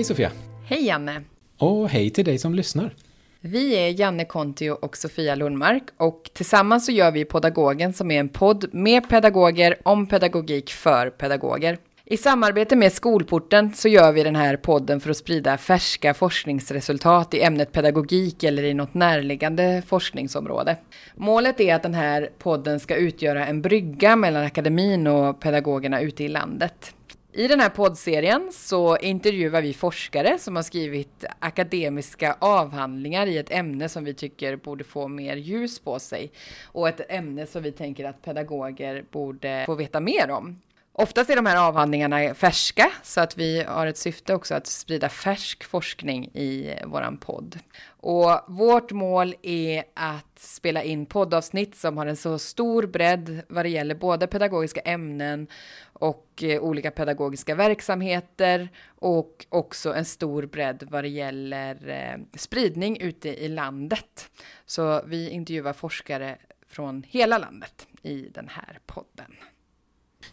Hej Sofia! Hej Janne! Och hej till dig som lyssnar! Vi är Janne Kontio och Sofia Lundmark och tillsammans så gör vi Podagogen som är en podd med pedagoger om pedagogik för pedagoger. I samarbete med Skolporten så gör vi den här podden för att sprida färska forskningsresultat i ämnet pedagogik eller i något närliggande forskningsområde. Målet är att den här podden ska utgöra en brygga mellan akademin och pedagogerna ute i landet. I den här poddserien så intervjuar vi forskare som har skrivit akademiska avhandlingar i ett ämne som vi tycker borde få mer ljus på sig och ett ämne som vi tänker att pedagoger borde få veta mer om. Oftast är de här avhandlingarna färska, så att vi har ett syfte också att sprida färsk forskning i våran podd. Och vårt mål är att spela in poddavsnitt som har en så stor bredd vad det gäller både pedagogiska ämnen och eh, olika pedagogiska verksamheter och också en stor bredd vad det gäller eh, spridning ute i landet. Så vi intervjuar forskare från hela landet i den här podden.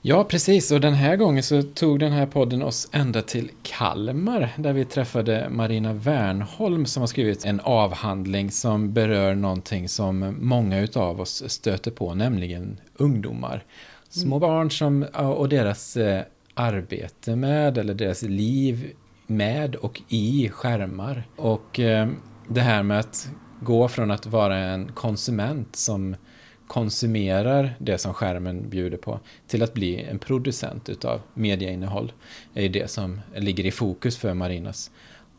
Ja, precis. Och den här gången så tog den här podden oss ända till Kalmar där vi träffade Marina Wernholm som har skrivit en avhandling som berör någonting som många utav oss stöter på, nämligen ungdomar. Små mm. barn som, och deras eh, arbete med, eller deras liv med och i skärmar. Och eh, det här med att gå från att vara en konsument som konsumerar det som skärmen bjuder på till att bli en producent utav medieinnehåll är det som ligger i fokus för Marinas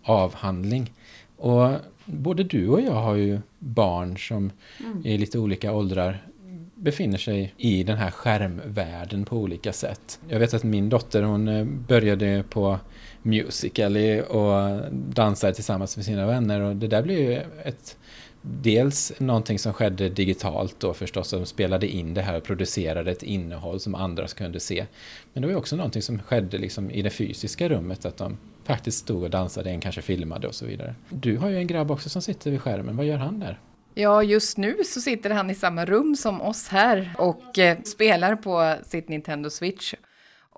avhandling. Och både du och jag har ju barn som mm. i lite olika åldrar befinner sig i den här skärmvärlden på olika sätt. Jag vet att min dotter hon eh, började på Musical.ly och dansade tillsammans med sina vänner och det där blev ju ett dels någonting som skedde digitalt då förstås, som spelade in det här och producerade ett innehåll som andra kunde se. Men det var också någonting som skedde liksom i det fysiska rummet, att de faktiskt stod och dansade, en kanske filmade och så vidare. Du har ju en grabb också som sitter vid skärmen, vad gör han där? Ja, just nu så sitter han i samma rum som oss här och eh, spelar på sitt Nintendo Switch.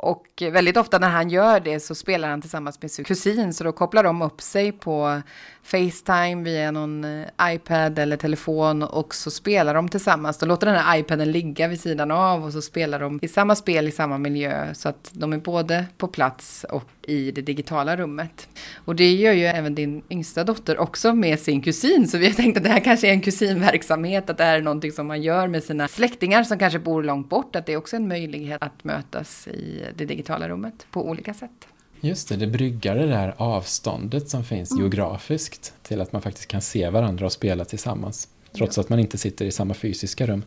Och väldigt ofta när han gör det så spelar han tillsammans med sin kusin, så då kopplar de upp sig på Facetime via någon eh, iPad eller telefon och så spelar de tillsammans. Då låter den här iPaden ligga vid sidan av och så spelar de i samma spel i samma miljö så att de är både på plats och i det digitala rummet. Och det gör ju även din yngsta dotter också med sin kusin, så vi har tänkt att det här kanske är en kusinverksamhet, att det här är någonting som man gör med sina släktingar som kanske bor långt bort, att det är också en möjlighet att mötas i det digitala rummet på olika sätt. Just det, det bryggar det där avståndet som finns mm. geografiskt till att man faktiskt kan se varandra och spela tillsammans. Trots ja. att man inte sitter i samma fysiska rum.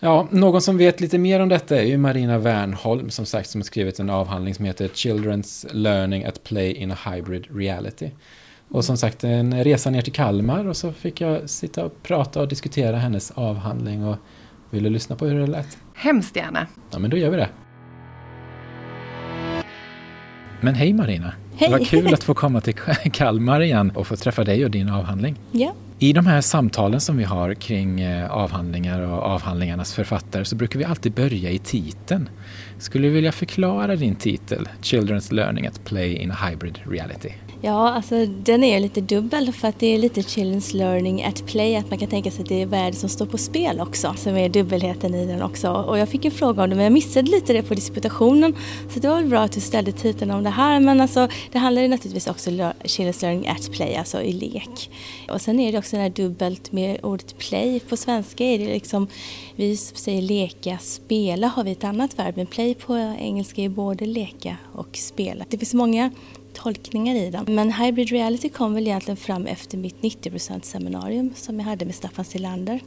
Ja, någon som vet lite mer om detta är ju Marina Wernholm som sagt som har skrivit en avhandling som heter Children's Learning at Play in a Hybrid Reality. Och som sagt en resa ner till Kalmar och så fick jag sitta och prata och diskutera hennes avhandling och vill du lyssna på hur det lät? Hemskt gärna. Ja, men då gör vi det. Men hej Marina! Hej! Vad kul att få komma till Kalmar igen och få träffa dig och din avhandling. Ja. I de här samtalen som vi har kring eh, avhandlingar och avhandlingarnas författare så brukar vi alltid börja i titeln. Skulle du vilja förklara din titel, Children's Learning at Play in a Hybrid Reality? Ja, alltså den är lite dubbel för att det är lite children's learning at play, att man kan tänka sig att det är värld som står på spel också, som är dubbelheten i den också. Och jag fick en fråga om det, men jag missade lite det på disputationen, så det var väl bra att du ställde titeln om det här. Men alltså, det handlar ju naturligtvis också om children's learning at play, alltså i lek. Och sen är det också det här dubbelt med ordet play. På svenska är det liksom, vi säger leka, spela har vi ett annat verb, men play på engelska är både leka och spela. Det finns många tolkningar i den. Men hybrid reality kom väl egentligen fram efter mitt 90% seminarium som jag hade med Staffan Silander.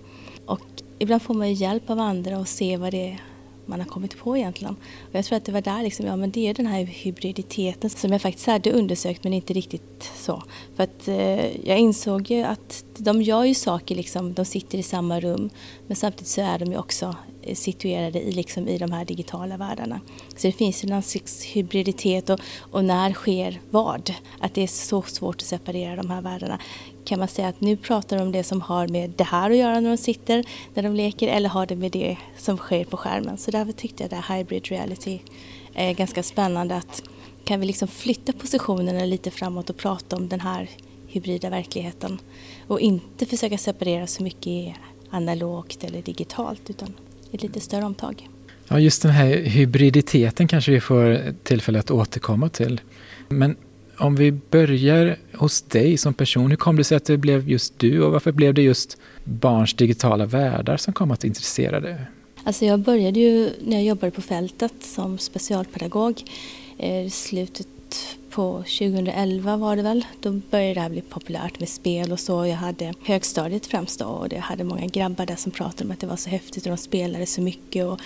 Och ibland får man ju hjälp av andra och se vad det är man har kommit på egentligen. Och jag tror att det var där liksom, ja men det är den här hybriditeten som jag faktiskt hade undersökt men inte riktigt så. För att eh, jag insåg ju att de gör ju saker liksom, de sitter i samma rum men samtidigt så är de ju också situerade i, liksom, i de här digitala världarna. Så det finns ju någon slags hybriditet och, och när sker vad? Att det är så svårt att separera de här världarna. Kan man säga att nu pratar de om det som har med det här att göra när de sitter, när de leker, eller har det med det som sker på skärmen? Så därför tyckte jag att hybrid reality är ganska spännande att kan vi liksom flytta positionerna lite framåt och prata om den här hybrida verkligheten och inte försöka separera så mycket analogt eller digitalt utan ett lite större omtag. Ja, just den här hybriditeten kanske vi får tillfälle att återkomma till. Men om vi börjar hos dig som person, hur kom det sig att det blev just du och varför blev det just barns digitala världar som kom att intressera dig? Alltså jag började ju när jag jobbade på fältet som specialpedagog i slutet på 2011 var det väl. Då började det här bli populärt med spel och så. Jag hade högstadiet främst då och jag hade många grabbar där som pratade om att det var så häftigt och de spelade så mycket. Och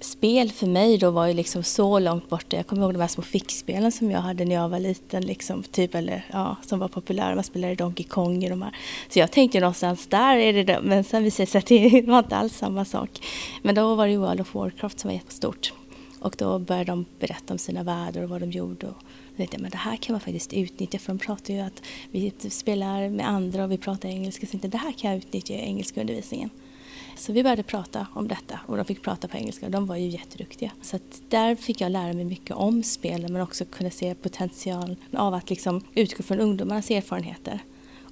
spel för mig då var ju liksom så långt borta. Jag kommer ihåg de här små fickspelen som jag hade när jag var liten, liksom, typ, eller, ja, som var populära. Man spelade Donkey Kong och de här. Så jag tänkte någonstans där är det det. Men sen visade det sig att det var inte alls samma sak. Men då var det ju World of Warcraft som var jättestort. Och då började de berätta om sina världar och vad de gjorde. Och tänkte jag, men det här kan man faktiskt utnyttja för de pratar ju att vi spelar med andra och vi pratar engelska. Så tänkte, det här kan jag utnyttja i engelska undervisningen. Så vi började prata om detta och de fick prata på engelska och de var ju jätteduktiga. Så där fick jag lära mig mycket om spelen men också kunna se potentialen av att liksom utgå från ungdomarnas erfarenheter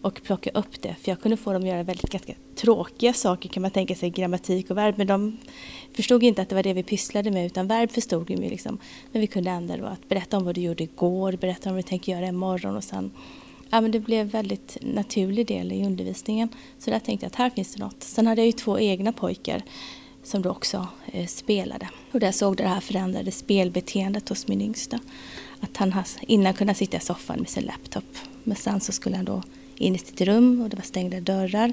och plocka upp det. För jag kunde få dem att göra väldigt ganska tråkiga saker kan man tänka sig, grammatik och verb. Men de förstod inte att det var det vi pysslade med utan verb förstod vi liksom. Men vi kunde ändå att berätta om vad du gjorde igår, berätta om vad du tänker göra imorgon och sen ja, men det blev en väldigt naturlig del i undervisningen. Så där tänkte jag att här finns det något. Sen hade jag ju två egna pojkar som då också eh, spelade. Och där såg det här förändrade spelbeteendet hos min yngsta. Att han innan kunde sitta i soffan med sin laptop. Men sen så skulle han då in i sitt rum och det var stängda dörrar.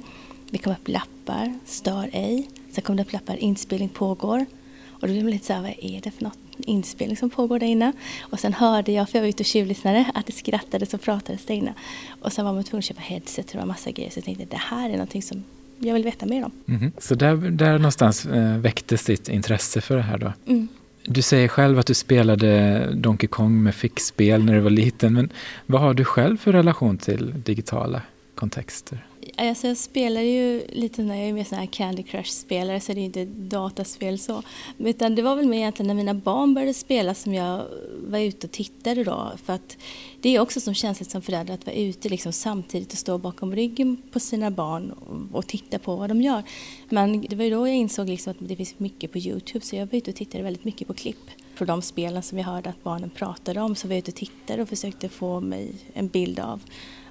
Det kom upp lappar, stör ej. Sen kom det upp lappar, inspelning pågår. Och då blev man lite så här, vad är det för något? inspelning som pågår där inne. Och sen hörde jag, för jag var ute och tjuvlyssnade, att det skrattades och pratades där inne. Och sen var man tvungen att köpa headset och det var massa grejer. Så jag tänkte, det här är någonting som jag vill veta mer om. Mm. Så där, där någonstans eh, väcktes ditt intresse för det här då? Mm. Du säger själv att du spelade Donkey Kong med fickspel när du var liten. Men vad har du själv för relation till digitala kontexter? Alltså jag spelar ju lite när jag är mer sån här Candy Crush-spelare så det är inte dataspel så. Utan det var väl mer egentligen när mina barn började spela som jag var ute och tittade då. För att det är också som känsligt som förälder att vara ute liksom samtidigt och stå bakom ryggen på sina barn och, och titta på vad de gör. Men det var ju då jag insåg liksom att det finns mycket på Youtube så jag var ute och tittade väldigt mycket på klipp. För de spelen som jag hörde att barnen pratade om så var jag ute och tittade och försökte få mig en bild av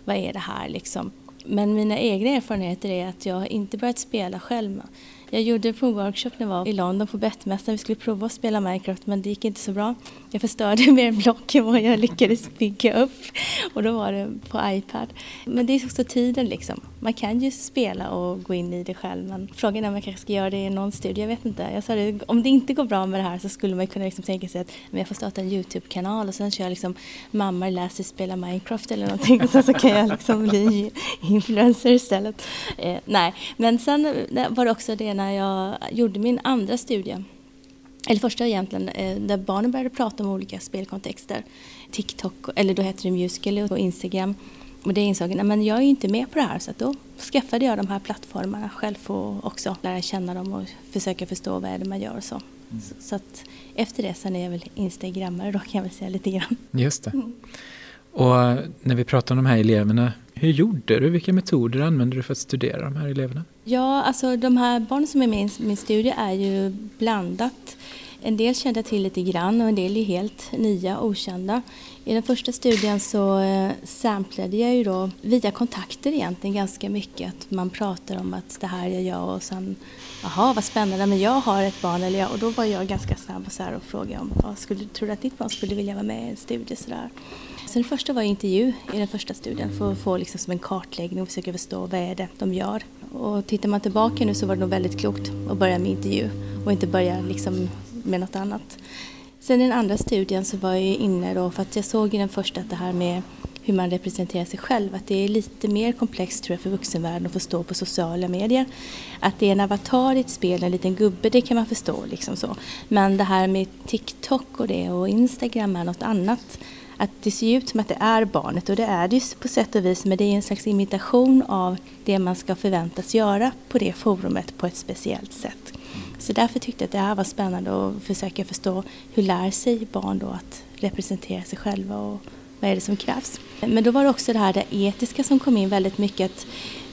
vad är det här liksom. Men mina egna erfarenheter är att jag inte börjat spela själv. Jag gjorde en provworkshop när jag var i London på Bettmässan. Vi skulle prova att spela Minecraft men det gick inte så bra. Jag förstörde mer block än vad jag lyckades bygga upp. Och då var det på iPad. Men det är också tiden liksom. Man kan ju spela och gå in i det själv men frågan är om jag kanske ska göra det i någon studie. Jag vet inte. Jag sa det, om det inte går bra med det här så skulle man kunna liksom tänka sig att men jag får starta en YouTube-kanal och sen kör jag liksom mamma lär sig spela Minecraft eller någonting och sen så kan jag liksom bli influencer istället. Eh, nej, men sen eh, var det också det när jag gjorde min andra studie eller första egentligen, eh, där barnen började prata om olika spelkontexter. TikTok, eller då hette det Musical och Instagram. Och det insåg jag, men jag är inte med på det här så då skaffade jag de här plattformarna själv för att också lära känna dem och försöka förstå vad är det man gör och så. Mm. Så, så, att efter det sen är jag väl instagrammare då kan jag väl säga lite grann. Just det. Mm. Och när vi pratar om de här eleverna, hur gjorde du? Vilka metoder använde du för att studera de här eleverna? Ja, alltså de här barnen som är med i min studie är ju blandat. En del kände jag till lite grann och en del är helt nya, okända. I den första studien så eh, samplade jag ju då via kontakter egentligen ganska mycket. Att man pratar om att det här gör jag och sen jaha vad spännande men jag har ett barn eller jag, och då var jag ganska snabb och, så och frågade om vad skulle, tror du att ditt barn skulle vilja vara med i en studie sådär. Så det första var intervju i den första studien för att få liksom som en kartläggning och försöka förstå vad är det de gör. Och tittar man tillbaka nu så var det nog väldigt klokt att börja med intervju och inte börja liksom med något annat. Sen i den andra studien så var jag inne då, för att jag såg i den första att det här med hur man representerar sig själv, att det är lite mer komplext tror jag för vuxenvärlden att förstå på sociala medier. Att det är en avatar i ett spel, en liten gubbe, det kan man förstå liksom så. Men det här med TikTok och det och Instagram är något annat. Att det ser ut som att det är barnet och det är det ju på sätt och vis men det är en slags imitation av det man ska förväntas göra på det forumet på ett speciellt sätt. Så därför tyckte jag att det här var spännande att försöka förstå hur lär sig barn då att representera sig själva och vad är det som krävs. Men då var det också det här det etiska som kom in väldigt mycket. Att,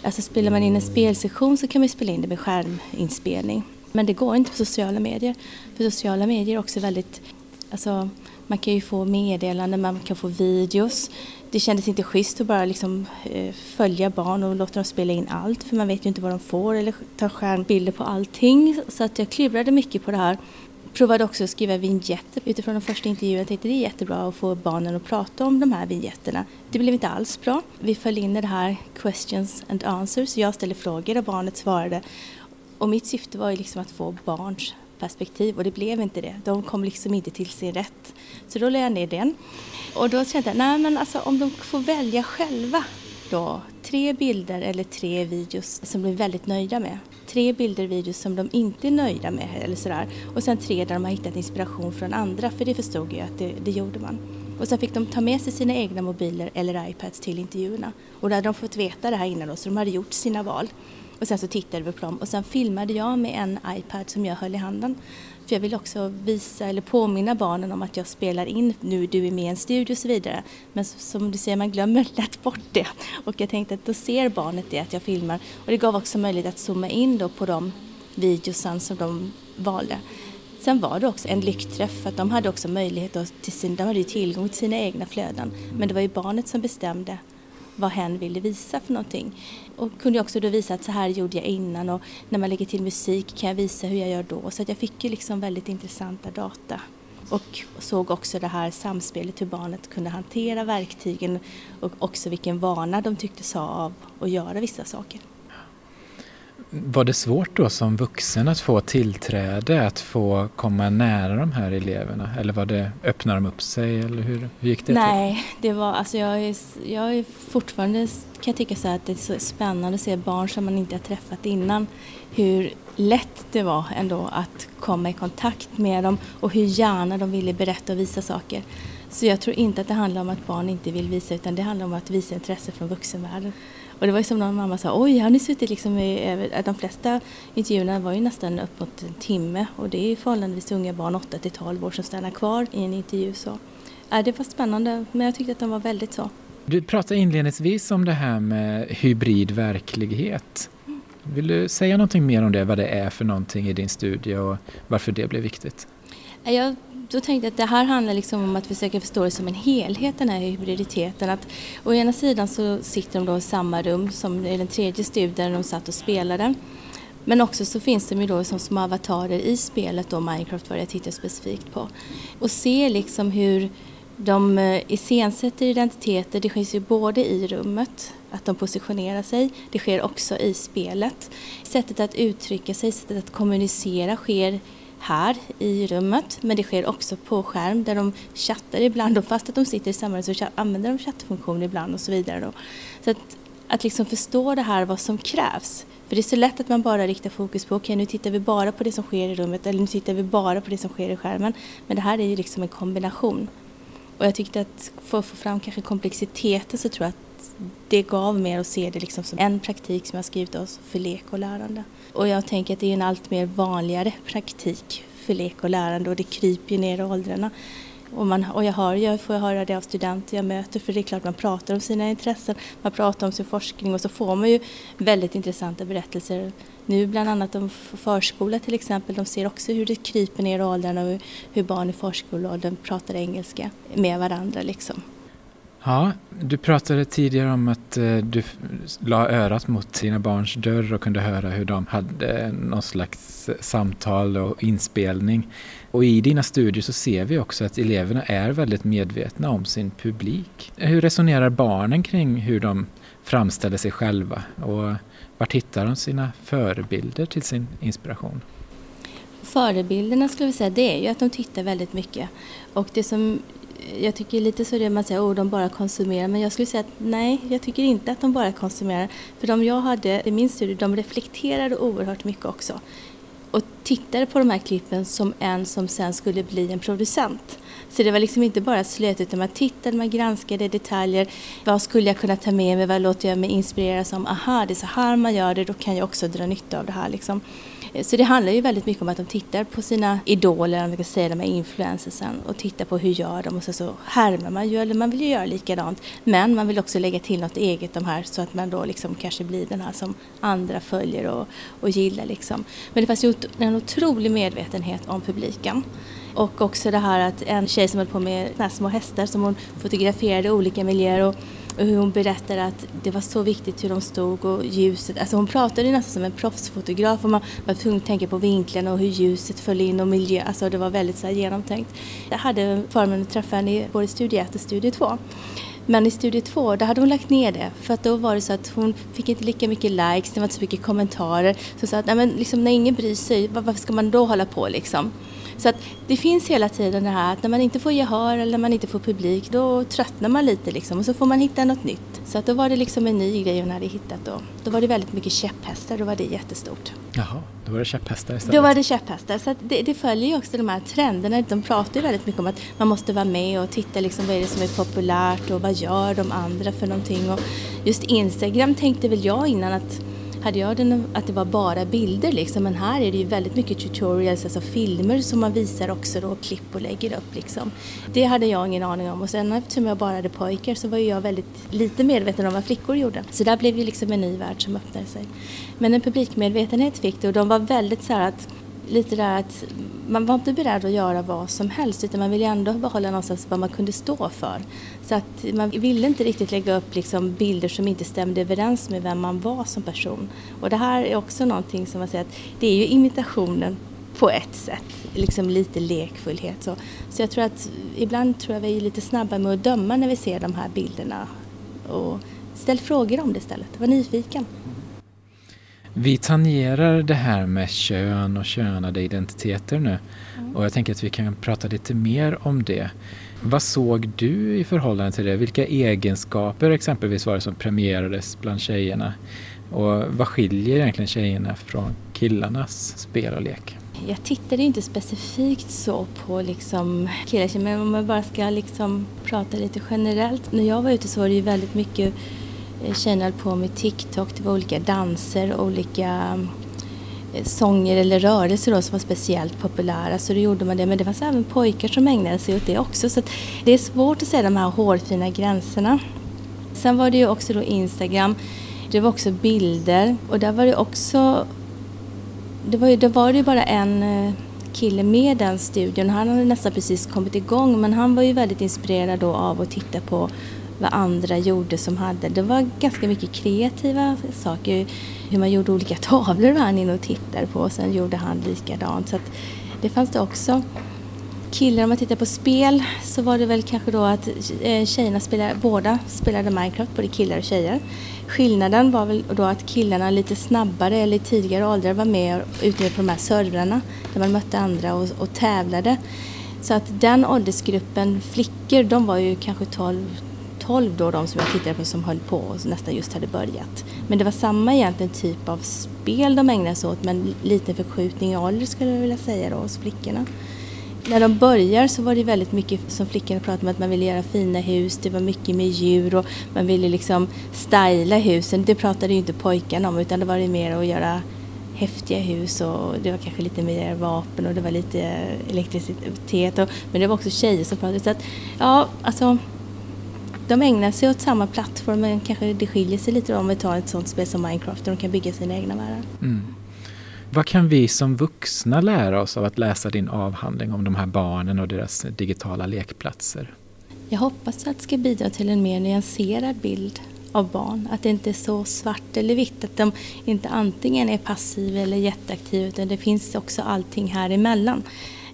alltså spelar man in en spelsektion så kan man spela in det med skärminspelning. Men det går inte på sociala medier. För sociala medier är också väldigt, alltså man kan ju få meddelanden, man kan få videos. Det kändes inte schysst att bara liksom, eh, följa barn och låta dem spela in allt för man vet ju inte vad de får eller ta skärmbilder på allting. Så att jag klurade mycket på det här. Provade också att skriva vignetter utifrån de första intervjuerna. Jag tänkte det är jättebra att få barnen att prata om de här vignetterna. Det blev inte alls bra. Vi föll in i det här questions and answers. Jag ställde frågor och barnet svarade. Och mitt syfte var ju liksom att få barns perspektiv och det blev inte det. De kom liksom inte till sin rätt. Så då lade jag ner den. Och då kände jag, nej men alltså om de får välja själva då tre bilder eller tre videos som de är väldigt nöjda med. Tre bilder och videos som de inte är nöjda med eller sådär. Och sen tre där de har hittat inspiration från andra för det förstod jag att det, det gjorde man. Och sen fick de ta med sig sina egna mobiler eller iPads till intervjuerna. Och då hade de fått veta det här innan då, så de hade gjort sina val. Och sen så tittade vi på dem och sen filmade jag med en iPad som jag höll i handen. För jag vill också visa eller påminna barnen om att jag spelar in nu, du är med i en studio och så vidare. Men som du säger, man glömmer lätt bort det. Och jag tänkte att då ser barnet det att jag filmar. Och det gav också möjlighet att zooma in då på de videosen som de valde. Sen var det också en lyckträff för att de hade också möjlighet till sin, de hade tillgång till sina egna flöden. Men det var ju barnet som bestämde vad hen ville visa för någonting. Och kunde också då visa att så här gjorde jag innan och när man lägger till musik kan jag visa hur jag gör då. Så att jag fick ju liksom väldigt intressanta data. Och såg också det här samspelet hur barnet kunde hantera verktygen och också vilken vana de tycktes ha av att göra vissa saker. Var det svårt då som vuxen att få tillträde, att få komma nära de här eleverna? Eller var det, öppnade de upp sig eller hur, hur gick det Nej, till? det var, alltså jag är, jag är fortfarande, kan jag tycka så att det är så spännande att se barn som man inte har träffat innan. Hur lätt det var ändå att komma i kontakt med dem och hur gärna de ville berätta och visa saker. Så jag tror inte att det handlar om att barn inte vill visa utan det handlar om att visa intresse från vuxenvärlden. Och det var ju som någon mamma sa, oj har ni suttit liksom i, de flesta intervjuerna var ju nästan upp mot en timme och det är förhållandevis unga barn, 8 till 12 år, som stannar kvar i en intervju. Så ja, det var spännande, men jag tyckte att de var väldigt så. Du pratade inledningsvis om det här med hybrid verklighet. Vill du säga någonting mer om det, vad det är för någonting i din studie och varför det blev viktigt? Jag då tänkte jag att det här handlar liksom om att försöka förstå det som en helhet, den här hybriditeten. Att å ena sidan så sitter de då i samma rum som i den tredje studien de satt och spelade. Men också så finns de ju då som små avatarer i spelet då Minecraft vad jag tittar specifikt på. Och se liksom hur de eh, iscensätter identiteter, det sker ju både i rummet, att de positionerar sig, det sker också i spelet. Sättet att uttrycka sig, sättet att kommunicera sker här i rummet men det sker också på skärm där de chattar ibland och fast att de sitter i samma rum så använder de chattfunktioner ibland och så vidare. Då. Så att, att liksom förstå det här vad som krävs. För det är så lätt att man bara riktar fokus på okej okay, nu tittar vi bara på det som sker i rummet eller nu tittar vi bara på det som sker i skärmen. Men det här är ju liksom en kombination. Och jag tyckte att för att få fram kanske komplexiteten så tror jag att det gav mer att se det liksom som en praktik som jag skrivit oss för lek och lärande. Och jag tänker att det är en allt mer vanligare praktik för lek och lärande och det kryper ju ner i åldrarna. Och, man, och jag, hör, jag får höra det av studenter jag möter för det är klart man pratar om sina intressen, man pratar om sin forskning och så får man ju väldigt intressanta berättelser. Nu bland annat om förskola till exempel, de ser också hur det kryper ner i åldrarna och hur barn i förskoleåldern pratar engelska med varandra liksom. Ja, du pratade tidigare om att eh, du la örat mot dina barns dörr och kunde höra hur de hade någon slags eh, samtal och inspelning. Och i dina studier så ser vi också att eleverna är väldigt medvetna om sin publik. Hur resonerar barnen kring hur de framställer sig själva och vart hittar de sina förebilder till sin inspiration? Förebilderna skulle vi säga, det är ju att de tittar väldigt mycket. Och det som jag tycker lite så det man säger, oh, de bara konsumerar. Men jag skulle säga att nej, jag tycker inte att de bara konsumerar. För de jag hade i min studie, de reflekterade oerhört mycket också. Och tittade på de här klippen som en som sen skulle bli en producent. Så det var liksom inte bara slöt utan man tittade, man granskade detaljer. Vad skulle jag kunna ta med mig? Vad låter jag mig inspireras om? Aha, det är så här man gör det, då kan jag också dra nytta av det här. Liksom. Eh, så det handlar ju väldigt mycket om att de tittar på sina idoler, om vi kan säga de här influencersen och tittar på hur gör de och så, så härmar man ju, eller man vill ju göra likadant. Men man vill också lägga till något eget de här så att man då liksom kanske blir den här som andra följer och, och gillar liksom. Men det fanns ju en otrolig medvetenhet om publiken. Och också det här att en tjej som höll på med små hästar som hon fotograferade i olika miljöer och hur hon berättade att det var så viktigt hur de stod och ljuset. Alltså hon pratade nästan som en proffsfotograf och man var tvungen att tänka på vinklarna och hur ljuset föll in och miljö. Alltså det var väldigt så genomtänkt. Jag hade förmånen att träffa henne i både studie 1 och studie 2. Men i studie 2, där hade hon lagt ner det. För att då var det så att hon fick inte lika mycket likes, det var inte så mycket kommentarer. Så sa att, nej men liksom, när ingen bryr sig, varför ska man då hålla på liksom? Så att det finns hela tiden det här att när man inte får gehör eller när man inte får publik då tröttnar man lite liksom och så får man hitta något nytt. Så att då var det liksom en ny grej hon hade hittat då. Då var det väldigt mycket käpphästar, då var det jättestort. Jaha, då var det käpphästar istället? Då var det käpphästar. Så det, det, följer ju också de här trenderna. De pratar ju väldigt mycket om att man måste vara med och titta liksom vad är det som är populärt och vad gör de andra för någonting. Och just Instagram tänkte väl jag innan att hade jag den att det var bara bilder liksom, men här är det ju väldigt mycket tutorials, alltså filmer som man visar också då, klipp och lägger upp liksom. Det hade jag ingen aning om och sen eftersom jag bara hade pojkar så var ju jag väldigt lite medveten om vad flickor gjorde. Så där blev ju liksom en ny värld som öppnade sig. Men en publikmedvetenhet fick det och de var väldigt så här att lite där att man var inte beredd att göra vad som helst utan man ville ändå behålla någonstans vad man kunde stå för. Så att man ville inte riktigt lägga upp liksom bilder som inte stämde överens med vem man var som person. Och det här är också någonting som man säger att det är ju imitationen på ett sätt, liksom lite lekfullhet. Så, så jag tror att ibland tror jag vi är lite snabba med att döma när vi ser de här bilderna. Och ställ frågor om det istället, var nyfiken. Vi tangerar det här med kön och könade identiteter nu. Mm. Och jag tänker att vi kan prata lite mer om det. Vad såg du i förhållande till det? Vilka egenskaper exempelvis var det som premierades bland tjejerna? Och vad skiljer egentligen tjejerna från killarnas spel och lek? Jag tittade inte specifikt så på liksom killar, men om man bara ska liksom prata lite generellt. När jag var ute så var det ju väldigt mycket Eh, tjejerna höll på med TikTok, det var olika danser, olika eh, sånger eller rörelser då som var speciellt populära så då gjorde man det. Men det fanns även pojkar som ägnade sig åt det också så det är svårt att säga de här hårfina gränserna. Sen var det ju också då Instagram, det var också bilder och där var det också, det var ju, då var ju bara en eh, kille med den studion. Han hade nästan precis kommit igång men han var ju väldigt inspirerad då av att titta på vad andra gjorde som hade. Det var ganska mycket kreativa saker. Hur man gjorde olika tavlor var han inne och tittade på och sen gjorde han likadant. Så att det fanns det också. Killar, om man tittar på spel så var det väl kanske då att eh, tjejerna spelade, båda spelade Minecraft, både killar och tjejer. Skillnaden var väl då att killarna lite snabbare eller i tidigare åldrar var med ute på de här servrarna där man mötte andra och, och tävlade. Så att den åldersgruppen flickor, de var ju kanske 12, 12 då, de som jag tittade på som höll på och nästan just hade börjat. Men det var samma egentligen typ av spel de ägnade sig åt men liten förskjutning i ålder skulle jag vilja säga då hos flickorna. När de börjar så var det väldigt mycket som flickorna pratade om att man ville göra fina hus, det var mycket med djur och man ville liksom styla husen. Det pratade ju inte pojkarna om utan det var det mer att göra häftiga hus och det var kanske lite mer vapen och det var lite elektricitet. Och, men det var också tjejer som pratade. Så att, ja, alltså de ägnar sig åt samma plattform men kanske det skiljer sig lite om vi tar ett sånt spel som Minecraft där de kan bygga sina egna världar. Mm. Vad kan vi som vuxna lära oss av att läsa din avhandling om de här barnen och deras digitala lekplatser? Jag hoppas att det ska bidra till en mer nyanserad bild av barn. Att det inte är så svart eller vitt. Att de inte antingen är passiva eller jätteaktiva utan det finns också allting här emellan.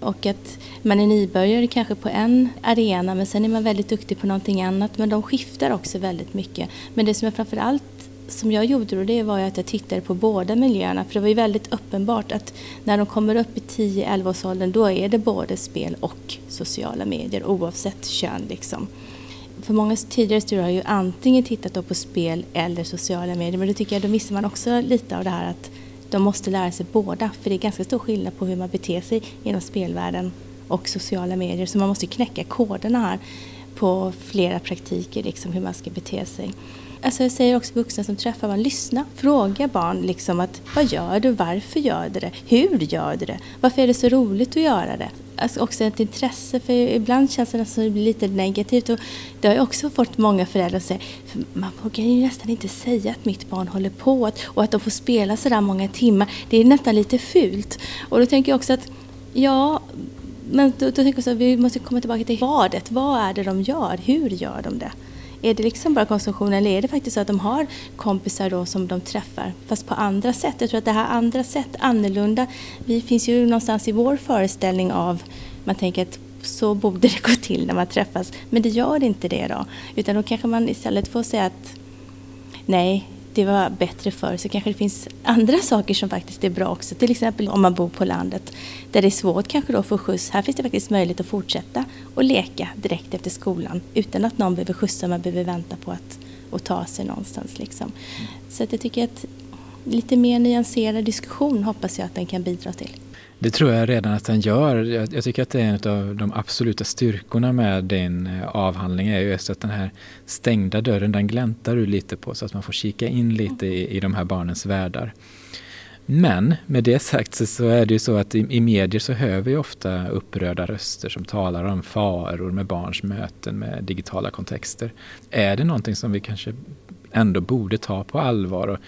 Och att man är nybörjare kanske på en arena men sen är man väldigt duktig på någonting annat. Men de skiftar också väldigt mycket. Men det som jag framförallt som jag gjorde då, det var att jag tittade på båda miljöerna. För det var ju väldigt uppenbart att när de kommer upp i 10-11 års åldern då är det både spel och sociala medier oavsett kön. Liksom. För många tidigare studier har ju antingen tittat på spel eller sociala medier men då tycker jag då missar man också lite av det här att de måste lära sig båda för det är ganska stor skillnad på hur man beter sig inom spelvärlden och sociala medier. Så man måste knäcka koderna här på flera praktiker, liksom hur man ska bete sig. Alltså jag säger också vuxna som träffar barn, lyssna. Fråga barn liksom att vad gör du, varför gör du det, hur gör du det, varför är det så roligt att göra det? Alltså också ett intresse, för ibland känns det som det blir lite negativt. Och det har jag också fått många föräldrar att säga, man vågar ju nästan inte säga att mitt barn håller på och att de får spela så där många timmar. Det är nästan lite fult. Och då tänker jag också att, ja, men då, då tänker jag så att vi måste komma tillbaka till vadet. Vad är det de gör? Hur gör de det? Är det liksom bara konsumtion eller är det faktiskt så att de har kompisar då som de träffar fast på andra sätt? Jag tror att det här andra sätt, annorlunda, vi finns ju någonstans i vår föreställning av, man tänker att så borde det gå till när man träffas. Men det gör inte det då. Utan då kanske man istället får säga att nej, det var bättre förr så kanske det finns andra saker som faktiskt är bra också. Till exempel om man bor på landet där det är svårt kanske då att få skjuts. Här finns det faktiskt möjlighet att fortsätta och leka direkt efter skolan utan att någon behöver skjutsa, man behöver vänta på att och ta sig någonstans. Liksom. Så att jag tycker att lite mer nyanserad diskussion hoppas jag att den kan bidra till. Det tror jag redan att den gör. Jag, jag, tycker att det är en av de absoluta styrkorna med din eh, avhandling är just att den här stängda dörren, den gläntar du lite på så att man får kika in lite i, i de här barnens världar. Men med det sagt så, så är det ju så att i, i, medier så hör vi ofta upprörda röster som talar om faror med barns möten med digitala kontexter. Är det någonting som vi kanske ändå borde ta på allvar? Och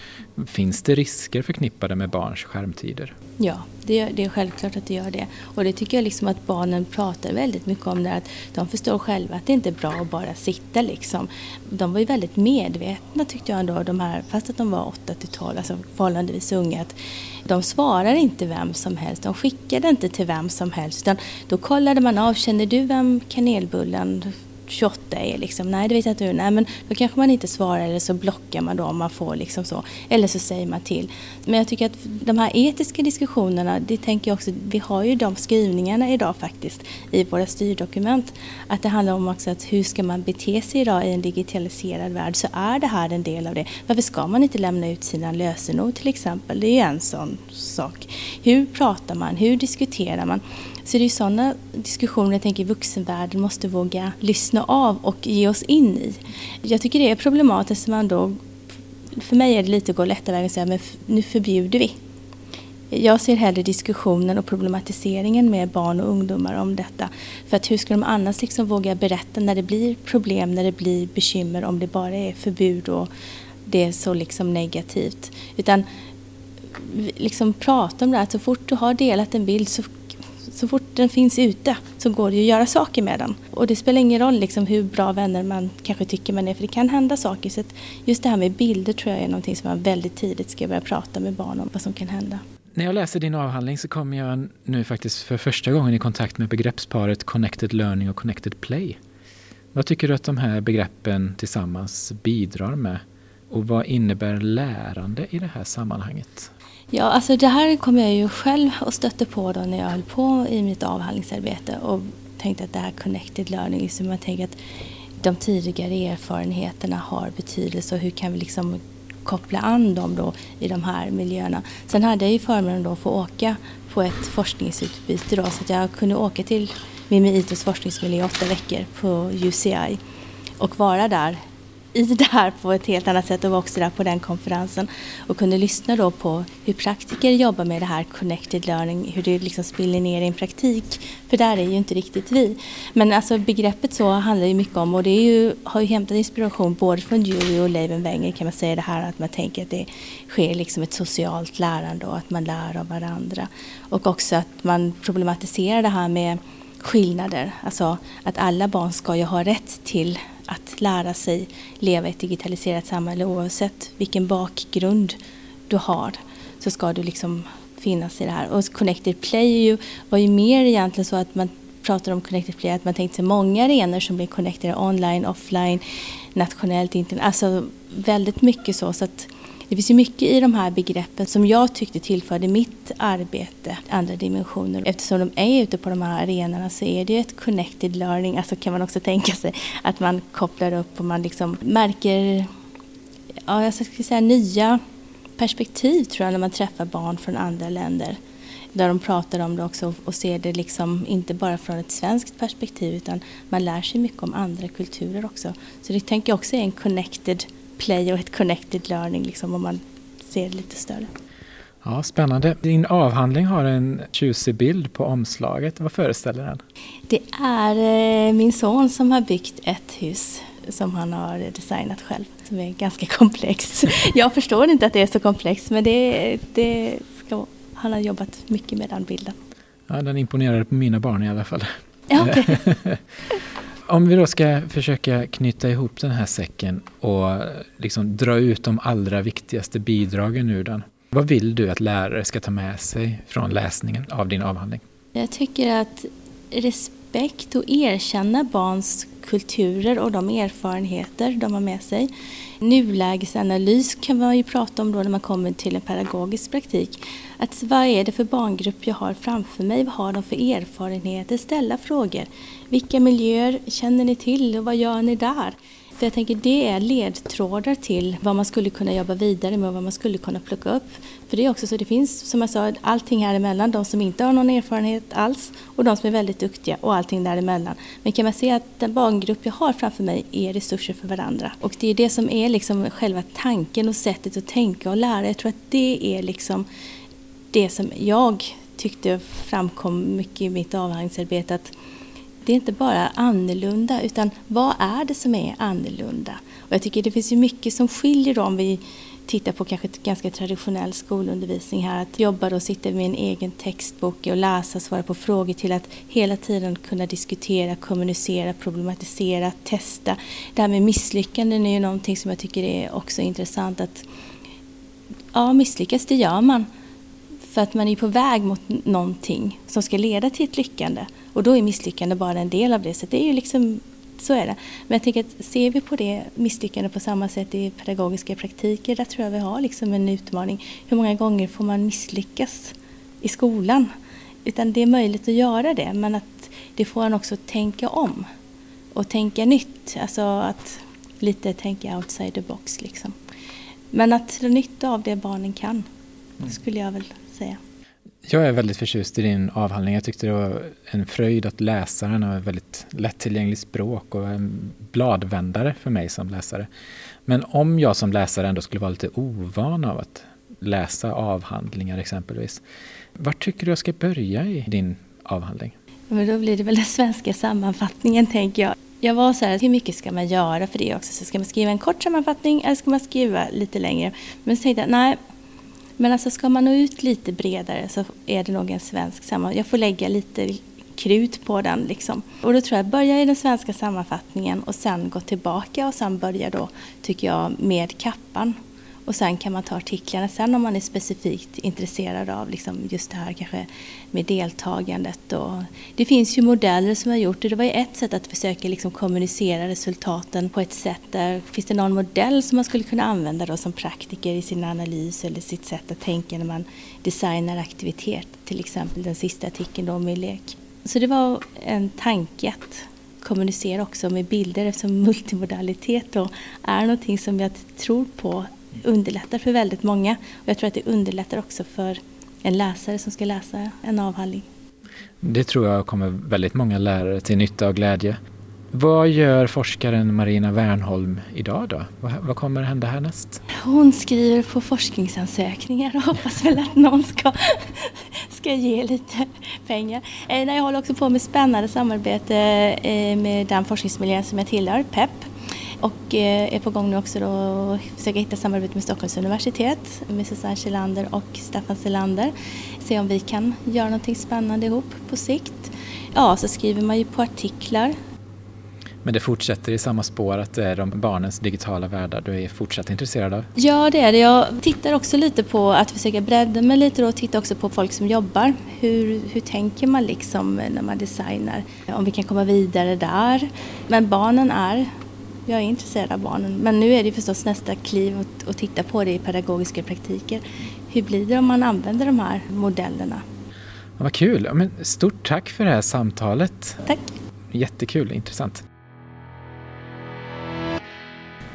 finns det risker förknippade med barns skärmtider? Ja, det, det, är självklart att det gör det. Och det tycker jag liksom att barnen pratar väldigt mycket om. Det, att de förstår själva att det inte är bra att bara sitta. Liksom. De var ju väldigt medvetna tyckte jag ändå, de här, fast att de var 8 till 12, alltså förhållandevis unga. Att de svarar inte vem som helst, de skickade inte till vem som helst. Utan då kollade man av, känner du vem kanelbullen 28 är liksom, nej det vet jag inte hur, nej men då kanske man inte svarar eller så blockar man då om man får liksom så. Eller så säger man till. Men jag tycker att de här etiska diskussionerna, det tänker jag också, vi har ju de skrivningarna idag faktiskt i våra styrdokument. Att det handlar om också att hur ska man bete sig idag i en digitaliserad värld så är det här en del av det. Varför ska man inte lämna ut sina lösenord till exempel? Det är ju en sån sak. Hur pratar man? Hur diskuterar man? Så det är sådana diskussioner jag tänker vuxenvärlden måste våga lyssna av och ge oss in i. Jag tycker det är problematiskt man då, för mig är det lite att gå lätta vägen och säga men nu förbjuder vi. Jag ser hellre diskussionen och problematiseringen med barn och ungdomar om detta. För att hur ska de annars liksom våga berätta när det blir problem, när det blir bekymmer om det bara är förbud och det är så liksom negativt. Utan liksom prata om det här. Så fort du har delat en bild så så fort den finns ute så går det ju att göra saker med den. Och det spelar ingen roll liksom hur bra vänner man kanske tycker man är för det kan hända saker. Så just det här med bilder tror jag är någonting som man väldigt tidigt ska börja prata med barn om vad som kan hända. När jag läser din avhandling så kommer jag nu faktiskt för första gången i kontakt med begreppsparet Connected Learning och Connected Play. Vad tycker du att de här begreppen tillsammans bidrar med? Och vad innebär lärande i det här sammanhanget? Ja, alltså det här kom jag ju själv och stötte på då när jag höll på i mitt avhandlingsarbete och tänkte att det här connected learning, liksom man tänker att de tidigare erfarenheterna har betydelse och hur kan vi liksom koppla an dem då i de här miljöerna. Sen hade jag ju förmånen då att få åka på ett forskningsutbyte då så att jag kunde åka till Mimi-Itos forskningsmiljö i åtta veckor på UCI och vara där i det här på ett helt annat sätt och var också där på den konferensen och kunde lyssna då på hur praktiker jobbar med det här connected learning, hur det liksom spiller ner i en praktik. För där är ju inte riktigt vi. Men alltså begreppet så handlar ju mycket om och det är ju, har ju hämtat inspiration både från Dewey och Leiven Wenger kan man säga det här att man tänker att det sker liksom ett socialt lärande och att man lär av varandra. Och också att man problematiserar det här med skillnader, alltså att alla barn ska ju ha rätt till att lära sig leva i ett digitaliserat samhälle oavsett vilken bakgrund du har så ska du liksom finnas i det här. Och Connected Play ju, var ju mer egentligen så att man pratar om Connected Play, att man tänkte sig många arenor som blir connected online, offline, nationellt, internet, alltså väldigt mycket så. så att det finns ju mycket i de här begreppen som jag tyckte tillförde mitt arbete andra dimensioner. Eftersom de är ute på de här arenorna så är det ju ett connected learning, alltså kan man också tänka sig att man kopplar upp och man liksom märker, ja jag ska säga nya perspektiv tror jag när man träffar barn från andra länder. Där de pratar om det också och ser det liksom inte bara från ett svenskt perspektiv utan man lär sig mycket om andra kulturer också. Så det tänker jag också är en connected play och ett connected learning liksom, om man ser det lite större. Ja, spännande. Din avhandling har en tjusig bild på omslaget. Vad föreställer den? Det är eh, min son som har byggt ett hus som han har designat själv, som är ganska komplext. Jag förstår inte att det är så komplext, men det, det ska, han har jobbat mycket med den bilden. Ja, den imponerade på mina barn i alla fall. Ja, okay. Om vi då ska försöka knyta ihop den här säcken och liksom dra ut de allra viktigaste bidragen ur den. Vad vill du att lärare ska ta med sig från läsningen av din avhandling? Jag tycker att respekt och erkänna barns kulturer och de erfarenheter de har med sig. Nulägesanalys kan man ju prata om då när man kommer till en pedagogisk praktik. Att vad är det för barngrupp jag har framför mig? Vad har de för erfarenheter? Ställa frågor. Vilka miljöer känner ni till och vad gör ni där? För jag tänker det är ledtrådar till vad man skulle kunna jobba vidare med och vad man skulle kunna plocka upp. För det är också så det finns, som jag sa, allting här emellan. De som inte har någon erfarenhet alls och de som är väldigt duktiga och allting däremellan. Men kan man se att den barngrupp jag har framför mig är resurser för varandra. Och det är det som är liksom själva tanken och sättet att tänka och lära. Jag tror att det är liksom det som jag tyckte framkom mycket i mitt avhandlingsarbete. Att det är inte bara annorlunda utan vad är det som är annorlunda? Och jag tycker det finns ju mycket som skiljer om vi tittar på kanske ett ganska traditionell skolundervisning här. Att jobba och sitta med en egen textbok och läsa, svara på frågor till att hela tiden kunna diskutera, kommunicera, problematisera, testa. Det här med misslyckanden är ju någonting som jag tycker är också intressant. att Ja, misslyckas det gör man. För att man är på väg mot någonting som ska leda till ett lyckande. Och då är misslyckande bara en del av det. Så det är ju liksom, så är det. Men jag tänker att ser vi på det misslyckande på samma sätt i pedagogiska praktiker, där tror jag vi har liksom en utmaning. Hur många gånger får man misslyckas i skolan? Utan det är möjligt att göra det, men att det får en också tänka om och tänka nytt. Alltså att lite tänka outside the box liksom. Men att dra nytta av det barnen kan, mm. skulle jag väl säga. Jag är väldigt förtjust i din avhandling. Jag tyckte det var en fröjd att läsa den och ett väldigt lättillgängligt språk och en bladvändare för mig som läsare. Men om jag som läsare ändå skulle vara lite ovan av att läsa avhandlingar exempelvis. Var tycker du jag ska börja i din avhandling? Men då blir det väl den svenska sammanfattningen tänker jag. Jag var så här, hur mycket ska man göra för det också? Så ska man skriva en kort sammanfattning eller ska man skriva lite längre? Men så tänkte jag, nej, men alltså ska man nå ut lite bredare så är det nog en svensk sammanfattning. Jag får lägga lite krut på den liksom. Och då tror jag börja i den svenska sammanfattningen och sen gå tillbaka och sen börja då, tycker jag, med kappan. Och sen kan man ta artiklarna sen om man är specifikt intresserad av liksom just det här kanske med deltagandet. Och det finns ju modeller som har gjort det. Det var ju ett sätt att försöka liksom kommunicera resultaten på ett sätt där finns det någon modell som man skulle kunna använda då som praktiker i sin analys eller sitt sätt att tänka när man designar aktivitet. Till exempel den sista artikeln då med lek. Så det var en tanke att kommunicera också med bilder eftersom multimodalitet då är någonting som jag tror på underlättar för väldigt många. Och jag tror att det underlättar också för en läsare som ska läsa en avhandling. Det tror jag kommer väldigt många lärare till nytta och glädje. Vad gör forskaren Marina Wernholm idag då? Vad, kommer hända härnäst? Hon skriver på forskningsansökningar och hoppas väl att någon ska, ska ge lite pengar. Eh, jag håller också på med spännande samarbete eh, med den forskningsmiljö som jag tillhör, PEP och eh, är på gång nu också då att försöka hitta samarbete med Stockholms universitet med Susanne Kjellander och Staffan Selander. Se om vi kan göra någonting spännande ihop på sikt. Ja, så skriver man ju på artiklar. Men det fortsätter i samma spår att det är de barnens digitala världar du är fortsatt intresserad av? Ja, det är det. Jag tittar också lite på att försöka bredda mig lite och titta också på folk som jobbar. Hur, hur tänker man liksom när man designar? Om vi kan komma vidare där. Men barnen är jag är intresserad av barnen. Men nu är det förstås nästa kliv att, att titta på det i pedagogiska praktiker. Hur blir det om man använder de här modellerna? Ja, vad kul! Men stort tack för det här samtalet. Tack! Jättekul, intressant.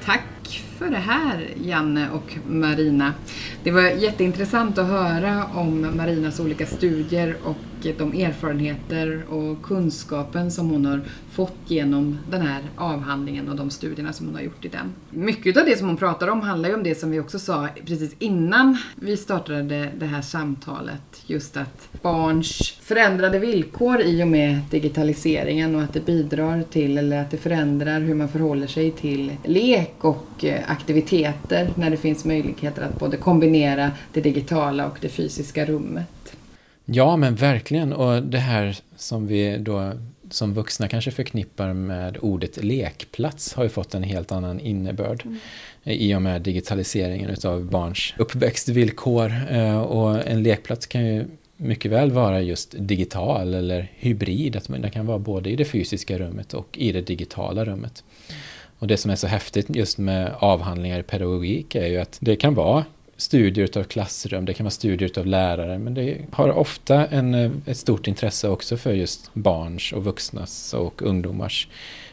Tack för det här, Janne och Marina. Det var jätteintressant att höra om Marinas olika studier och de erfarenheter och kunskapen som hon har fått genom den här avhandlingen och de studierna som hon har gjort i den. Mycket av det som hon pratar om handlar ju om det som vi också sa precis innan vi startade det här samtalet. Just att barns förändrade villkor i och med digitaliseringen och att det bidrar till, eller att det förändrar hur man förhåller sig till lek och eh, aktiviteter när det finns möjligheter att både kombinera det digitala och det fysiska rummet. Ja, men verkligen. Och det här som vi då som vuxna kanske förknippar med ordet lekplats har ju fått en helt annan innebörd mm. i och med digitaliseringen utav barns uppväxtvillkor. Eh, och en lekplats kan ju mycket väl vara just digital eller hybrid, att den kan vara både i det fysiska rummet och i det digitala rummet. Mm. Och det som är så häftigt just med avhandlingar i pedagogik är ju att det kan vara studier utav klassrum, det kan vara studier utav lärare, men det har ofta en, eh, ett stort intresse också för just barns och vuxnas och ungdomars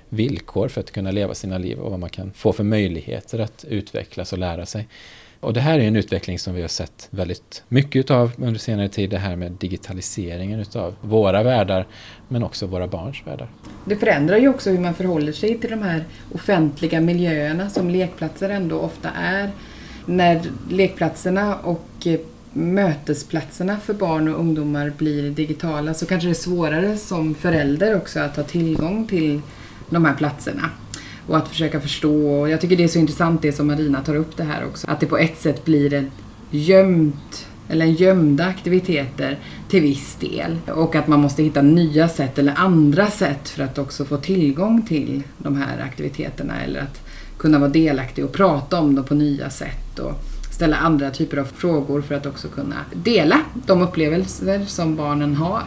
villkor för att kunna leva sina liv och vad man kan få för möjligheter att utvecklas och lära sig. Och det här är en utveckling som vi har sett väldigt mycket utav under senare tid, det här med digitaliseringen utav våra världar, men också våra barns världar. Det förändrar ju också hur man förhåller sig till de här offentliga miljöerna som lekplatser ändå ofta är när lekplatserna och eh, mötesplatserna för barn och ungdomar blir digitala så kanske det är svårare som förälder också att ha tillgång till de här platserna. Och att försöka förstå. Jag tycker det är så intressant det som Marina tar upp det här också. Att det på ett sätt blir ett gömt eller gömda aktiviteter till viss del. Och att man måste hitta nya sätt eller andra sätt för att också få tillgång till de här aktiviteterna. Eller att kunna vara delaktig och prata om dem på nya sätt och ställa andra typer av frågor för att också kunna dela de upplevelser som barnen har.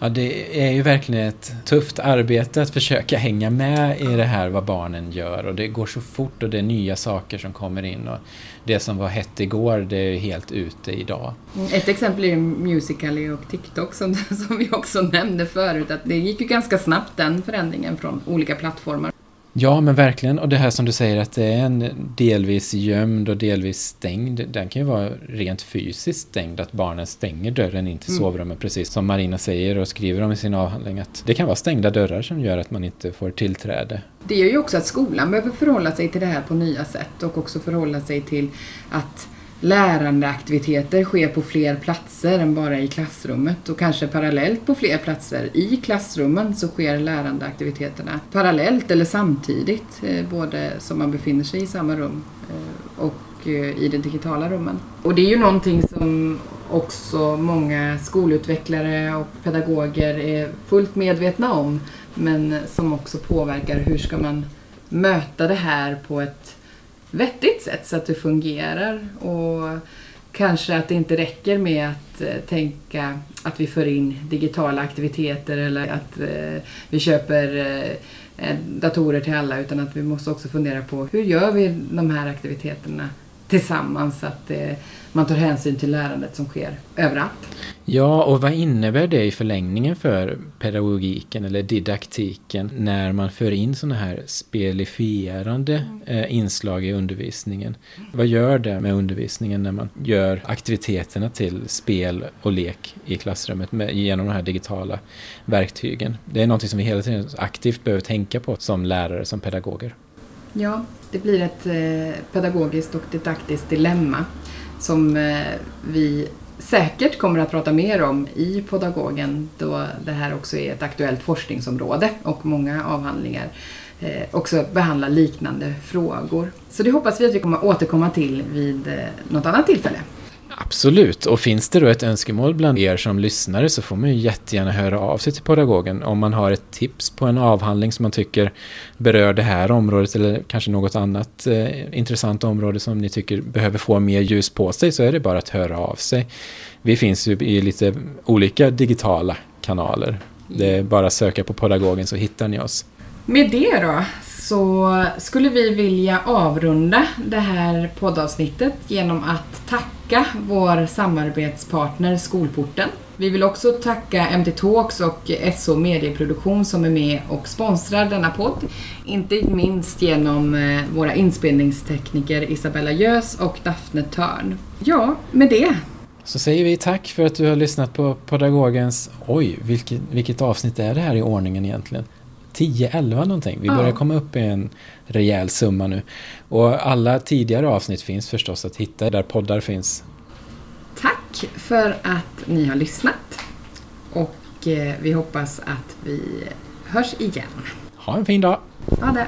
Ja, det är ju verkligen ett tufft arbete att försöka hänga med i det här vad barnen gör och det går så fort och det är nya saker som kommer in och det som var hett igår det är helt ute idag. Ett exempel är Musical.ly och TikTok som, som vi också nämnde förut att det gick ju ganska snabbt den förändringen från olika plattformar. Ja, men verkligen. Och det här som du säger att det är en delvis gömd och delvis stängd. Den kan ju vara rent fysiskt stängd, att barnen stänger dörren in till mm. sovrummet. Precis som Marina säger och skriver om i sin avhandling. Att det kan vara stängda dörrar som gör att man inte får tillträde. Det gör ju också att skolan behöver förhålla sig till det här på nya sätt och också förhålla sig till att lärandeaktiviteter sker på fler platser än bara i klassrummet och kanske parallellt på fler platser. I klassrummen så sker lärandeaktiviteterna parallellt eller samtidigt, eh, både som man befinner sig i samma rum eh, och eh, i de digitala rummen. Och det är ju någonting som också många skolutvecklare och pedagoger är fullt medvetna om men som också påverkar hur ska man möta det här på ett vettigt sätt så att det fungerar. Och kanske att det inte räcker med att eh, tänka att vi för in digitala aktiviteter eller att eh, vi köper eh, datorer till alla utan att vi måste också fundera på hur gör vi de här aktiviteterna tillsammans att man tar hänsyn till lärandet som sker överallt. Ja, och vad innebär det i förlängningen för pedagogiken eller didaktiken när man för in sådana här spelifierande mm. eh, inslag i undervisningen? Vad gör det med undervisningen när man gör aktiviteterna till spel och lek i klassrummet med, genom de här digitala verktygen? Det är någonting som vi hela tiden aktivt behöver tänka på som lärare, som pedagoger. Ja, det blir ett eh, pedagogiskt och didaktiskt dilemma som eh, vi säkert kommer att prata mer om i Podagogen då det här också är ett aktuellt forskningsområde och många avhandlingar eh, också behandlar liknande frågor. Så det hoppas vi att vi kommer återkomma till vid något annat tillfälle. Absolut, och finns det då ett önskemål bland er som lyssnare så får man ju jättegärna höra av sig till pedagogen om man har ett tips på en avhandling som man tycker berör det här området eller kanske något annat eh, intressant område som ni tycker behöver få mer ljus på sig så är det bara att höra av sig. Vi finns ju i lite olika digitala kanaler. Det är bara att söka på pedagogen så hittar ni oss. Med det då så skulle vi vilja avrunda det här poddavsnittet genom att tacka vår samarbetspartner Skolporten. Vi vill också tacka MT Talks och SO Medieproduktion som är med och sponsrar denna podd. Inte minst genom eh, våra inspelningstekniker Isabella Gös och Daphne Törn. Ja, med det så säger vi tack för att du har lyssnat på Pedagogens... Oj, vilket, vilket avsnitt är det här i ordningen egentligen? 10-11 någonting. Vi börjar komma upp i en rejäl summa nu. Och alla tidigare avsnitt finns förstås att hitta där poddar finns. Tack för att ni har lyssnat. Och eh, vi hoppas att vi hörs igen. Ha en fin dag. Ha det.